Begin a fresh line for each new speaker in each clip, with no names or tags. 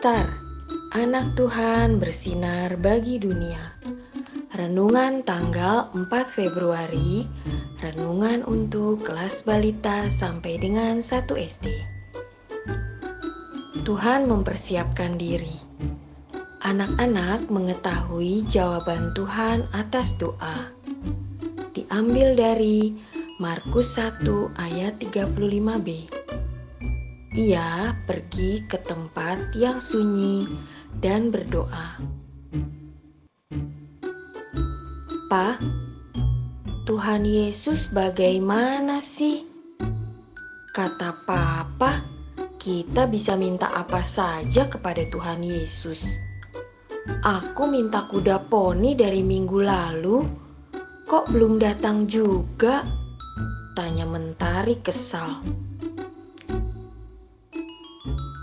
Star, anak Tuhan bersinar bagi dunia. Renungan tanggal 4 Februari, renungan untuk kelas balita sampai dengan 1 SD. Tuhan mempersiapkan diri. Anak-anak mengetahui jawaban Tuhan atas doa. Diambil dari Markus 1 ayat 35b. Ia pergi ke tempat yang sunyi dan berdoa. Pa, Tuhan Yesus bagaimana sih? Kata Papa, kita bisa minta apa saja kepada Tuhan Yesus. Aku minta kuda poni dari minggu lalu, kok belum datang juga? Tanya Mentari kesal.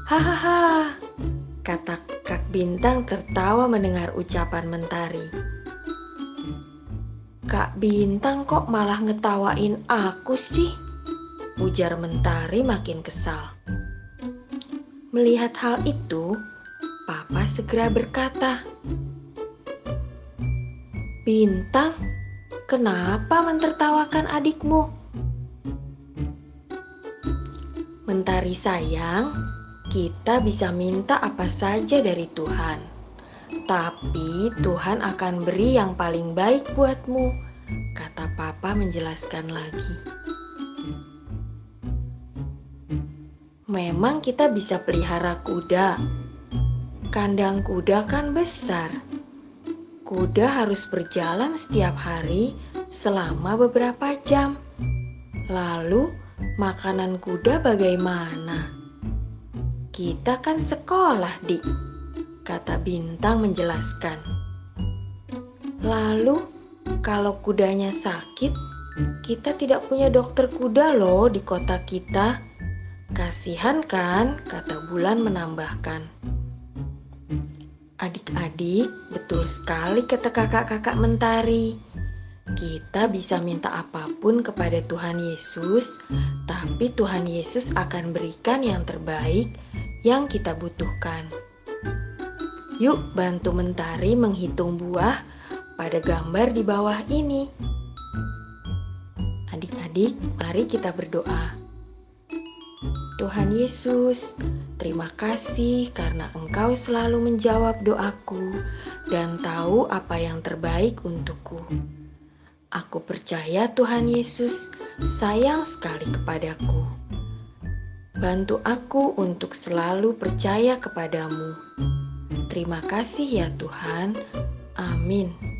Hahaha, kata Kak Bintang tertawa mendengar ucapan Mentari. Kak Bintang kok malah ngetawain aku sih? Ujar Mentari makin kesal. Melihat hal itu, Papa segera berkata, Bintang, kenapa mentertawakan adikmu? Mentari sayang, kita bisa minta apa saja dari Tuhan, tapi Tuhan akan beri yang paling baik buatmu, kata Papa menjelaskan lagi. Memang kita bisa pelihara kuda. Kandang kuda kan besar. Kuda harus berjalan setiap hari selama beberapa jam. Lalu, makanan kuda bagaimana? Kita kan sekolah, Dik, kata Bintang menjelaskan. Lalu, kalau kudanya sakit, kita tidak punya dokter kuda loh di kota kita. Kasihan kan, kata Bulan menambahkan. Adik-adik, betul sekali kata kakak-kakak mentari. Kita bisa minta apa pun kepada Tuhan Yesus, tapi Tuhan Yesus akan berikan yang terbaik yang kita butuhkan. Yuk bantu Mentari menghitung buah pada gambar di bawah ini. Adik-adik, mari kita berdoa. Tuhan Yesus, terima kasih karena Engkau selalu menjawab doaku dan tahu apa yang terbaik untukku. Aku percaya Tuhan Yesus sayang sekali kepadaku. Bantu aku untuk selalu percaya kepadamu. Terima kasih ya Tuhan. Amin.